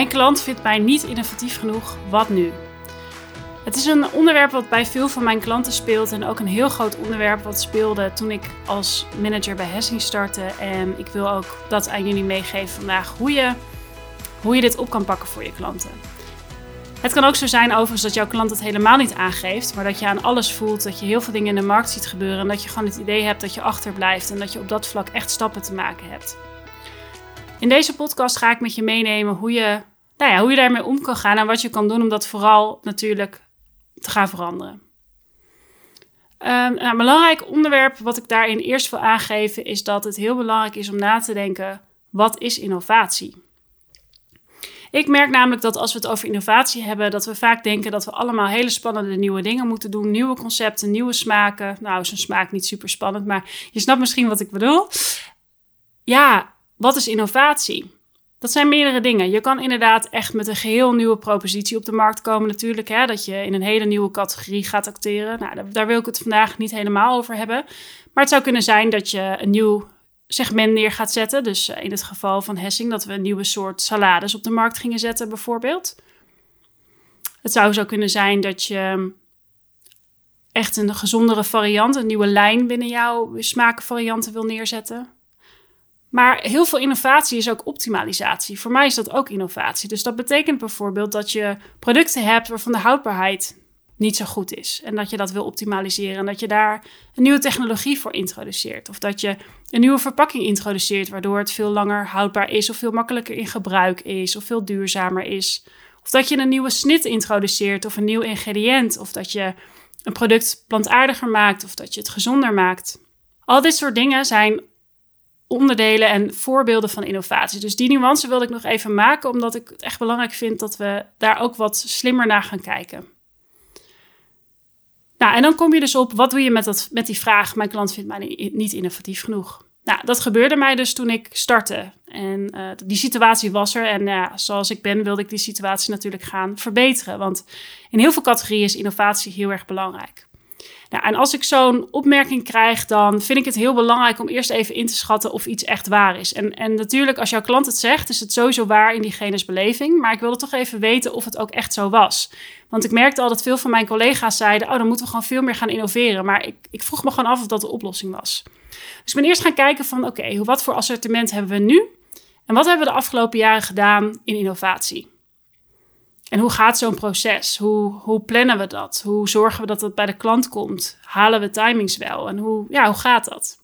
Mijn klant vindt mij niet innovatief genoeg. Wat nu? Het is een onderwerp wat bij veel van mijn klanten speelt en ook een heel groot onderwerp wat speelde toen ik als manager bij Hessing startte. En ik wil ook dat aan jullie meegeven vandaag hoe je, hoe je dit op kan pakken voor je klanten. Het kan ook zo zijn overigens dat jouw klant het helemaal niet aangeeft, maar dat je aan alles voelt, dat je heel veel dingen in de markt ziet gebeuren en dat je gewoon het idee hebt dat je achterblijft en dat je op dat vlak echt stappen te maken hebt. In deze podcast ga ik met je meenemen hoe je, nou ja, hoe je daarmee om kan gaan en wat je kan doen om dat vooral natuurlijk te gaan veranderen. Um, een belangrijk onderwerp wat ik daarin eerst wil aangeven is dat het heel belangrijk is om na te denken: wat is innovatie? Ik merk namelijk dat als we het over innovatie hebben, dat we vaak denken dat we allemaal hele spannende nieuwe dingen moeten doen. Nieuwe concepten, nieuwe smaken. Nou, is smaak niet super spannend, maar je snapt misschien wat ik bedoel. Ja, wat is innovatie? Dat zijn meerdere dingen. Je kan inderdaad echt met een geheel nieuwe propositie op de markt komen natuurlijk. Hè, dat je in een hele nieuwe categorie gaat acteren. Nou, daar wil ik het vandaag niet helemaal over hebben. Maar het zou kunnen zijn dat je een nieuw segment neer gaat zetten. Dus eh, in het geval van Hessing dat we een nieuwe soort salades op de markt gingen zetten bijvoorbeeld. Het zou zo kunnen zijn dat je echt een gezondere variant, een nieuwe lijn binnen jouw smakenvarianten wil neerzetten. Maar heel veel innovatie is ook optimalisatie. Voor mij is dat ook innovatie. Dus dat betekent bijvoorbeeld dat je producten hebt waarvan de houdbaarheid niet zo goed is. En dat je dat wil optimaliseren. En dat je daar een nieuwe technologie voor introduceert. Of dat je een nieuwe verpakking introduceert, waardoor het veel langer houdbaar is, of veel makkelijker in gebruik is, of veel duurzamer is. Of dat je een nieuwe snit introduceert, of een nieuw ingrediënt. Of dat je een product plantaardiger maakt, of dat je het gezonder maakt. Al dit soort dingen zijn onderdelen en voorbeelden van innovatie. Dus die nuance wilde ik nog even maken, omdat ik het echt belangrijk vind dat we daar ook wat slimmer naar gaan kijken. Nou, en dan kom je dus op, wat doe je met, dat, met die vraag, mijn klant vindt mij niet innovatief genoeg? Nou, dat gebeurde mij dus toen ik startte. En uh, die situatie was er. En uh, zoals ik ben, wilde ik die situatie natuurlijk gaan verbeteren. Want in heel veel categorieën is innovatie heel erg belangrijk. Nou, en als ik zo'n opmerking krijg, dan vind ik het heel belangrijk om eerst even in te schatten of iets echt waar is. En, en natuurlijk, als jouw klant het zegt, is het sowieso waar in diegene's beleving. Maar ik wilde toch even weten of het ook echt zo was. Want ik merkte al dat veel van mijn collega's zeiden: Oh, dan moeten we gewoon veel meer gaan innoveren. Maar ik, ik vroeg me gewoon af of dat de oplossing was. Dus ik ben eerst gaan kijken van: oké, wat voor assortiment hebben we nu? En wat hebben we de afgelopen jaren gedaan in innovatie? En hoe gaat zo'n proces? Hoe, hoe plannen we dat? Hoe zorgen we dat het bij de klant komt? Halen we timings wel? En hoe, ja, hoe gaat dat?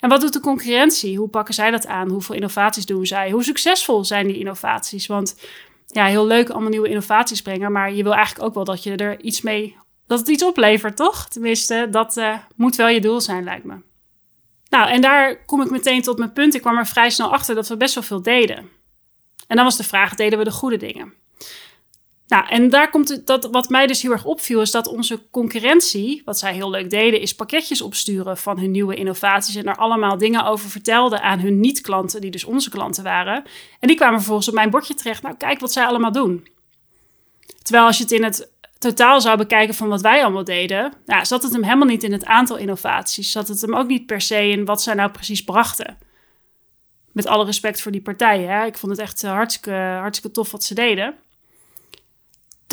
En wat doet de concurrentie? Hoe pakken zij dat aan? Hoeveel innovaties doen zij? Hoe succesvol zijn die innovaties? Want ja, heel leuk allemaal nieuwe innovaties brengen, maar je wil eigenlijk ook wel dat je er iets mee, dat het iets oplevert, toch? Tenminste, dat uh, moet wel je doel zijn, lijkt me. Nou, en daar kom ik meteen tot mijn punt. Ik kwam er vrij snel achter dat we best wel veel deden. En dan was de vraag: deden we de goede dingen? Nou, en daar komt het, dat, wat mij dus heel erg opviel, is dat onze concurrentie, wat zij heel leuk deden, is pakketjes opsturen van hun nieuwe innovaties en er allemaal dingen over vertelden aan hun niet-klanten, die dus onze klanten waren. En die kwamen vervolgens op mijn bordje terecht. Nou, kijk wat zij allemaal doen. Terwijl als je het in het totaal zou bekijken van wat wij allemaal deden, nou, zat het hem helemaal niet in het aantal innovaties. Zat het hem ook niet per se in wat zij nou precies brachten. Met alle respect voor die partijen. Hè? Ik vond het echt hartstikke, hartstikke tof wat ze deden.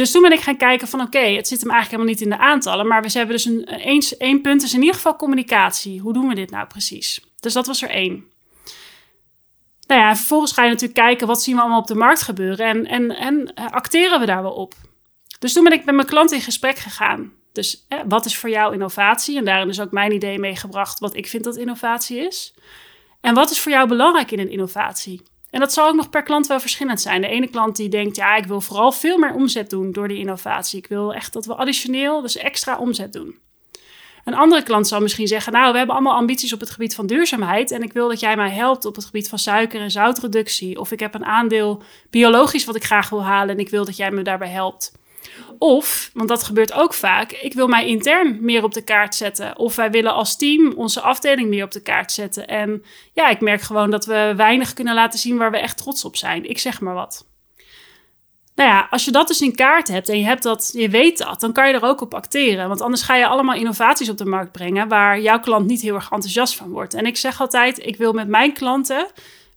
Dus toen ben ik gaan kijken van oké, het zit hem eigenlijk helemaal niet in de aantallen. Maar we hebben dus een, één punt is in ieder geval communicatie. Hoe doen we dit nou precies? Dus dat was er één. Nou ja, vervolgens ga je natuurlijk kijken wat zien we allemaal op de markt gebeuren. En, en, en eh, acteren we daar wel op? Dus toen ben ik met mijn klant in gesprek gegaan. Dus wat is voor jou innovatie? En daarin is ook mijn idee meegebracht wat ik vind dat innovatie is. En wat is voor jou belangrijk in een innovatie? En dat zal ook nog per klant wel verschillend zijn. De ene klant die denkt, ja, ik wil vooral veel meer omzet doen door die innovatie. Ik wil echt dat we additioneel, dus extra omzet doen. Een andere klant zal misschien zeggen, nou, we hebben allemaal ambities op het gebied van duurzaamheid en ik wil dat jij mij helpt op het gebied van suiker- en zoutreductie. Of ik heb een aandeel biologisch wat ik graag wil halen en ik wil dat jij me daarbij helpt. Of, want dat gebeurt ook vaak, ik wil mij intern meer op de kaart zetten. Of wij willen als team onze afdeling meer op de kaart zetten. En ja, ik merk gewoon dat we weinig kunnen laten zien waar we echt trots op zijn. Ik zeg maar wat. Nou ja, als je dat dus in kaart hebt en je, hebt dat, je weet dat, dan kan je er ook op acteren. Want anders ga je allemaal innovaties op de markt brengen waar jouw klant niet heel erg enthousiast van wordt. En ik zeg altijd, ik wil met mijn klanten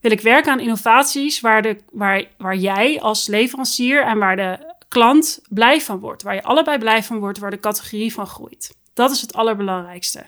wil ik werken aan innovaties waar, de, waar, waar jij als leverancier en waar de klant blij van wordt. Waar je allebei blij van wordt, waar de categorie van groeit. Dat is het allerbelangrijkste.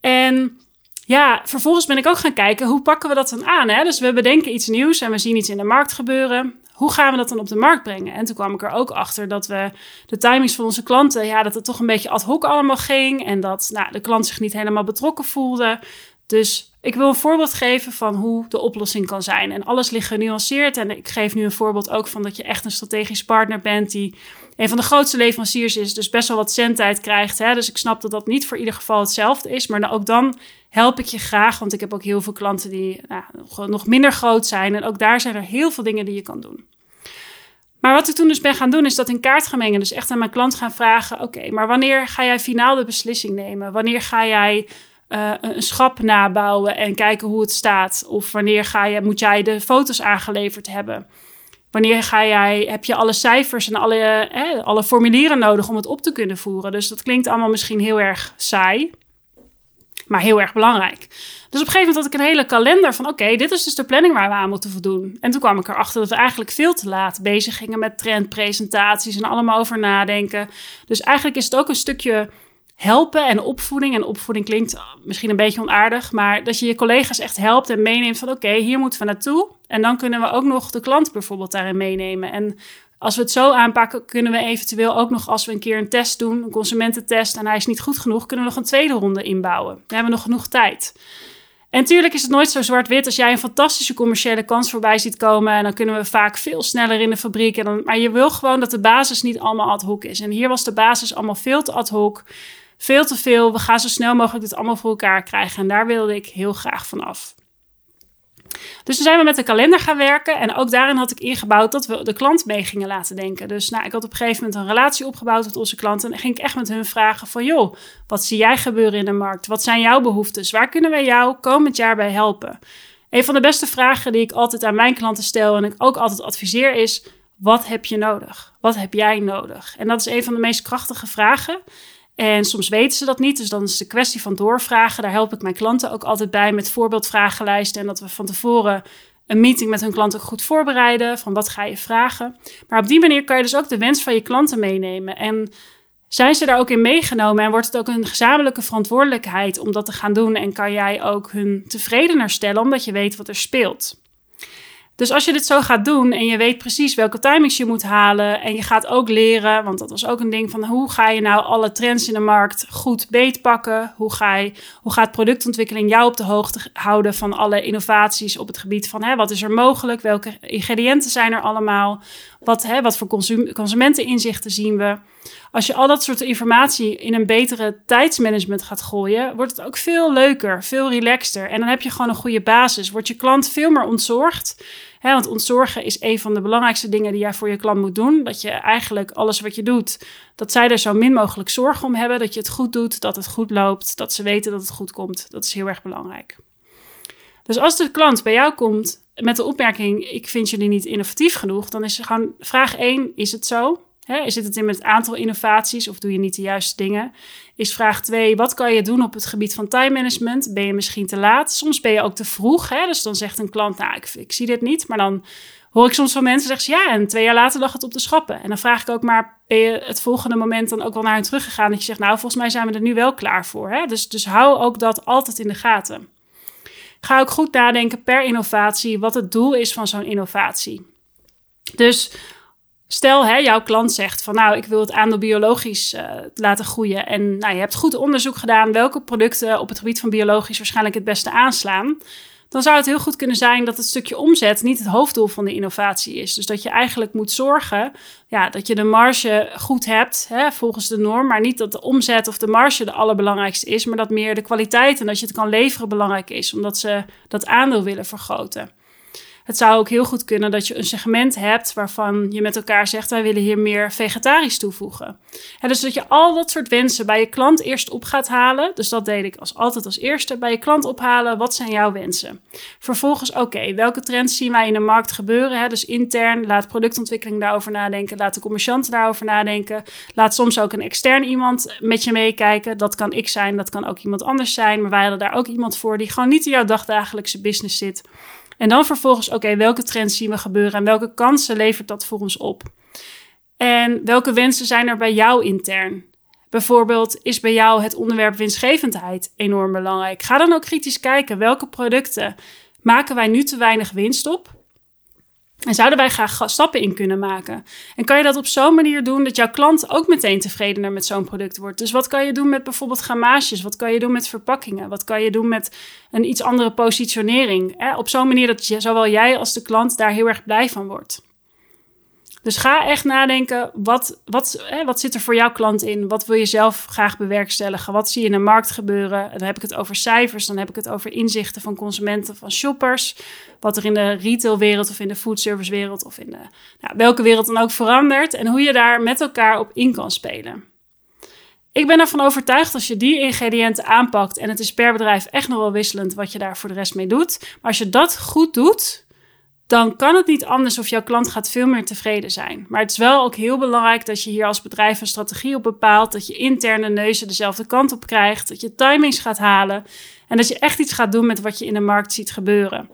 En ja, vervolgens ben ik ook gaan kijken, hoe pakken we dat dan aan? Hè? Dus we bedenken iets nieuws en we zien iets in de markt gebeuren. Hoe gaan we dat dan op de markt brengen? En toen kwam ik er ook achter dat we de timings van onze klanten, ja, dat het toch een beetje ad hoc allemaal ging. En dat nou, de klant zich niet helemaal betrokken voelde. Dus ik wil een voorbeeld geven van hoe de oplossing kan zijn. En alles ligt genuanceerd. En ik geef nu een voorbeeld ook van dat je echt een strategisch partner bent die een van de grootste leveranciers is, dus best wel wat zendtijd krijgt. Hè? Dus ik snap dat dat niet voor ieder geval hetzelfde is. Maar ook dan help ik je graag, want ik heb ook heel veel klanten die nou, nog minder groot zijn. En ook daar zijn er heel veel dingen die je kan doen. Maar wat ik toen dus ben gaan doen, is dat in kaart gaan mengen. Dus echt aan mijn klant gaan vragen: oké, maar wanneer ga jij finaal de beslissing nemen? Wanneer ga jij uh, een schap nabouwen en kijken hoe het staat? Of wanneer ga je, moet jij de foto's aangeleverd hebben? Wanneer ga jij, heb je alle cijfers en alle, alle formulieren nodig om het op te kunnen voeren? Dus dat klinkt allemaal misschien heel erg saai, maar heel erg belangrijk. Dus op een gegeven moment had ik een hele kalender van: oké, dit is dus de planning waar we aan moeten voldoen. En toen kwam ik erachter dat we eigenlijk veel te laat bezig gingen met trendpresentaties en allemaal over nadenken. Dus eigenlijk is het ook een stukje helpen en opvoeding. En opvoeding klinkt misschien een beetje onaardig, maar dat je je collega's echt helpt en meeneemt van oké, hier moeten we naartoe. En dan kunnen we ook nog de klant bijvoorbeeld daarin meenemen. En als we het zo aanpakken, kunnen we eventueel ook nog, als we een keer een test doen, een consumententest, en hij is niet goed genoeg, kunnen we nog een tweede ronde inbouwen. We hebben nog genoeg tijd. En natuurlijk is het nooit zo zwart-wit. Als jij een fantastische commerciële kans voorbij ziet komen, en dan kunnen we vaak veel sneller in de fabriek. En dan, maar je wil gewoon dat de basis niet allemaal ad hoc is. En hier was de basis allemaal veel te ad hoc veel te veel. We gaan zo snel mogelijk dit allemaal voor elkaar krijgen. En daar wilde ik heel graag van af. Dus toen zijn we met de kalender gaan werken. En ook daarin had ik ingebouwd dat we de klant mee gingen laten denken. Dus nou, ik had op een gegeven moment een relatie opgebouwd met onze klanten. En ging ik echt met hun vragen van... joh, wat zie jij gebeuren in de markt? Wat zijn jouw behoeftes? Waar kunnen wij jou komend jaar bij helpen? Een van de beste vragen die ik altijd aan mijn klanten stel... en ik ook altijd adviseer is... wat heb je nodig? Wat heb jij nodig? En dat is een van de meest krachtige vragen... En soms weten ze dat niet, dus dan is een kwestie van doorvragen. Daar help ik mijn klanten ook altijd bij met voorbeeldvragenlijsten. En dat we van tevoren een meeting met hun klanten goed voorbereiden. Van wat ga je vragen? Maar op die manier kan je dus ook de wens van je klanten meenemen. En zijn ze daar ook in meegenomen en wordt het ook een gezamenlijke verantwoordelijkheid om dat te gaan doen? En kan jij ook hun tevredener stellen omdat je weet wat er speelt? Dus als je dit zo gaat doen en je weet precies welke timings je moet halen en je gaat ook leren, want dat was ook een ding van hoe ga je nou alle trends in de markt goed beetpakken? Hoe, ga je, hoe gaat productontwikkeling jou op de hoogte houden van alle innovaties op het gebied van hè, wat is er mogelijk? Welke ingrediënten zijn er allemaal? Wat, hè, wat voor consum consumenteninzichten zien we? Als je al dat soort informatie in een betere tijdsmanagement gaat gooien, wordt het ook veel leuker, veel relaxter. En dan heb je gewoon een goede basis. Wordt je klant veel meer ontzorgd. Hè, want ontzorgen is een van de belangrijkste dingen die jij voor je klant moet doen. Dat je eigenlijk alles wat je doet, dat zij er zo min mogelijk zorgen om hebben. Dat je het goed doet, dat het goed loopt, dat ze weten dat het goed komt. Dat is heel erg belangrijk. Dus als de klant bij jou komt met de opmerking: Ik vind jullie niet innovatief genoeg, dan is gewoon vraag 1: Is het zo? He, zit het in met het aantal innovaties of doe je niet de juiste dingen? Is vraag 2, wat kan je doen op het gebied van time management? Ben je misschien te laat? Soms ben je ook te vroeg. Dus dan zegt een klant, nou, ik, zie dit niet. Maar dan hoor ik soms van mensen zeggen, ja, en twee jaar later lag het op de schappen. En dan vraag ik ook maar, ben je het volgende moment dan ook wel naar hen teruggegaan? Dat je zegt, nou, volgens mij zijn we er nu wel klaar voor. Dus, dus hou ook dat altijd in de gaten. Ga ook goed nadenken per innovatie wat het doel is van zo'n innovatie. Dus Stel, hè, jouw klant zegt van nou, ik wil het aandeel biologisch uh, laten groeien. En nou, je hebt goed onderzoek gedaan welke producten op het gebied van biologisch waarschijnlijk het beste aanslaan. Dan zou het heel goed kunnen zijn dat het stukje omzet niet het hoofddoel van de innovatie is. Dus dat je eigenlijk moet zorgen ja, dat je de marge goed hebt hè, volgens de norm. Maar niet dat de omzet of de marge de allerbelangrijkste is. Maar dat meer de kwaliteit en dat je het kan leveren belangrijk is. Omdat ze dat aandeel willen vergroten. Het zou ook heel goed kunnen dat je een segment hebt waarvan je met elkaar zegt: wij willen hier meer vegetarisch toevoegen. dus dat je al dat soort wensen bij je klant eerst op gaat halen. Dus dat deed ik als altijd als eerste. Bij je klant ophalen, wat zijn jouw wensen? Vervolgens, oké, welke trends zien wij in de markt gebeuren? Dus intern, laat productontwikkeling daarover nadenken. Laat de commercianten daarover nadenken. Laat soms ook een extern iemand met je meekijken. Dat kan ik zijn, dat kan ook iemand anders zijn. Maar wij hadden daar ook iemand voor die gewoon niet in jouw dagdagelijkse business zit En dan vervolgens, oké, welke trends zien we gebeuren en welke kansen levert dat voor ons op? En welke wensen zijn er bij jou intern? Bijvoorbeeld, is bij jou het onderwerp winstgevendheid enorm belangrijk? Ga dan ook kritisch kijken welke producten maken wij nu te weinig winst op? En zouden wij graag stappen in kunnen maken? En kan je dat op zo'n manier doen dat jouw klant ook meteen tevredener met zo'n product wordt? Dus wat kan je doen met bijvoorbeeld gamages? Wat kan je doen met verpakkingen? Wat kan je doen met een iets andere positionering? Op zo'n manier dat zowel jij als de klant daar heel erg blij van wordt. Dus ga echt nadenken, wat, wat, hè, wat zit er voor jouw klant in? Wat wil je zelf graag bewerkstelligen? Wat zie je in de markt gebeuren? Dan heb ik het over cijfers, dan heb ik het over inzichten van consumenten, van shoppers. Wat er in de retailwereld of in de foodservicewereld of in de, nou, welke wereld dan ook verandert. En hoe je daar met elkaar op in kan spelen. Ik ben ervan overtuigd als je die ingrediënten aanpakt, en het is per bedrijf echt nog wel wisselend wat je daar voor de rest mee doet. Maar als je dat goed doet, dan kan het niet anders of jouw klant gaat veel meer tevreden zijn. Maar het is wel ook heel belangrijk dat je hier als bedrijf een strategie op bepaalt, dat je interne neuzen dezelfde kant op krijgt, dat je timings gaat halen en dat je echt iets gaat doen met wat je in de markt ziet gebeuren.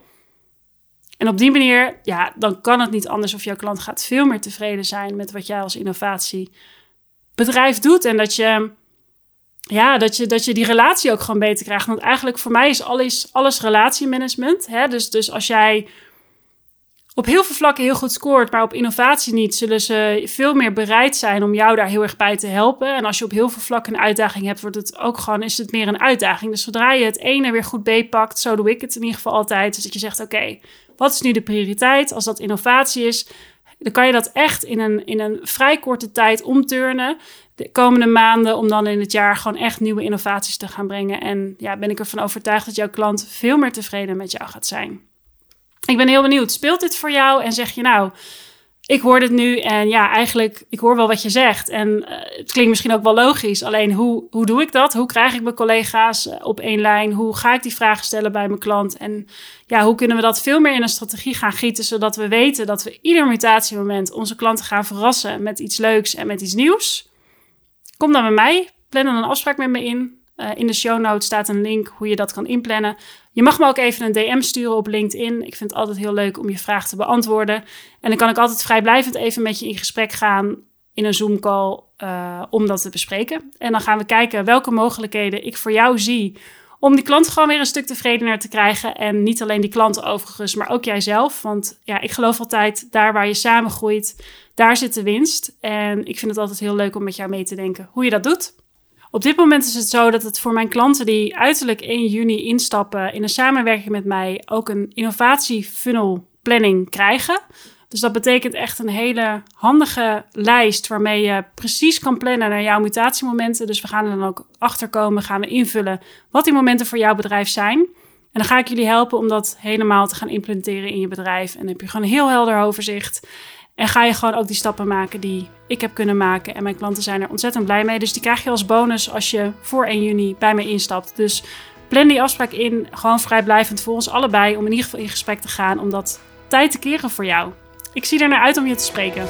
En op die manier, ja, dan kan het niet anders of jouw klant gaat veel meer tevreden zijn met wat jij als innovatiebedrijf doet en dat je ja, dat je, dat je die relatie ook gewoon beter krijgt. Want eigenlijk voor mij is alles, alles relatiemanagement. Hè? Dus, dus als jij op heel veel vlakken heel goed scoort, maar op innovatie niet, zullen ze veel meer bereid zijn om jou daar heel erg bij te helpen. En als je op heel veel vlakken een uitdaging hebt, wordt het ook gewoon, is het meer een uitdaging. Dus zodra je het ene weer goed beetpakt, zo doe ik het in ieder geval altijd. Dus dat je zegt, oké, wat is nu de prioriteit? Als dat innovatie is, dan kan je dat echt in een, in een vrij korte tijd omturnen. De komende maanden, om dan in het jaar gewoon echt nieuwe innovaties te gaan brengen. En ja, ben ik ervan overtuigd dat jouw klant veel meer tevreden met jou gaat zijn. Ik ben heel benieuwd, speelt dit voor jou en zeg je nou, ik hoor dit nu en ja, eigenlijk, ik hoor wel wat je zegt. En eh, het klinkt misschien ook wel logisch. Alleen hoe, hoe doe ik dat? Hoe krijg ik mijn collega's eh, op één lijn? Hoe ga ik die vragen stellen bij mijn klant? En ja, hoe kunnen we dat veel meer in een strategie gaan gieten, zodat we weten dat we ieder mutatiemoment onze klanten gaan verrassen met iets leuks en met iets nieuws? Kom dan bij mij, plan dan een afspraak met me in. Uh, in de show notes staat een link hoe je dat kan inplannen. Je mag me ook even een DM sturen op LinkedIn. Ik vind het altijd heel leuk om je vraag te beantwoorden. En dan kan ik altijd vrijblijvend even met je in gesprek gaan in een Zoom-call uh, om dat te bespreken. En dan gaan we kijken welke mogelijkheden ik voor jou zie om die klant gewoon weer een stuk tevredener te krijgen. En niet alleen die klanten overigens, maar ook jijzelf. Want ja, ik geloof altijd, daar waar je samen groeit, daar zit de winst. En ik vind het altijd heel leuk om met jou mee te denken hoe je dat doet. Op dit moment is het zo dat het voor mijn klanten die uiterlijk 1 juni instappen in een samenwerking met mij ook een innovatiefunnel planning krijgen. Dus dat betekent echt een hele handige lijst waarmee je precies kan plannen naar jouw mutatiemomenten. Dus we gaan er dan ook achter komen, gaan we invullen wat die momenten voor jouw bedrijf zijn. En dan ga ik jullie helpen om dat helemaal te gaan implementeren in je bedrijf. En dan heb je gewoon een heel helder overzicht. En ga je gewoon ook die stappen maken die ik heb kunnen maken. En mijn klanten zijn er ontzettend blij mee. Dus die krijg je als bonus als je voor 1 juni bij me instapt. Dus plan die afspraak in. Gewoon vrijblijvend voor ons allebei. Om in ieder geval in gesprek te gaan. Om dat tijd te keren voor jou. Ik zie er naar uit om je te spreken.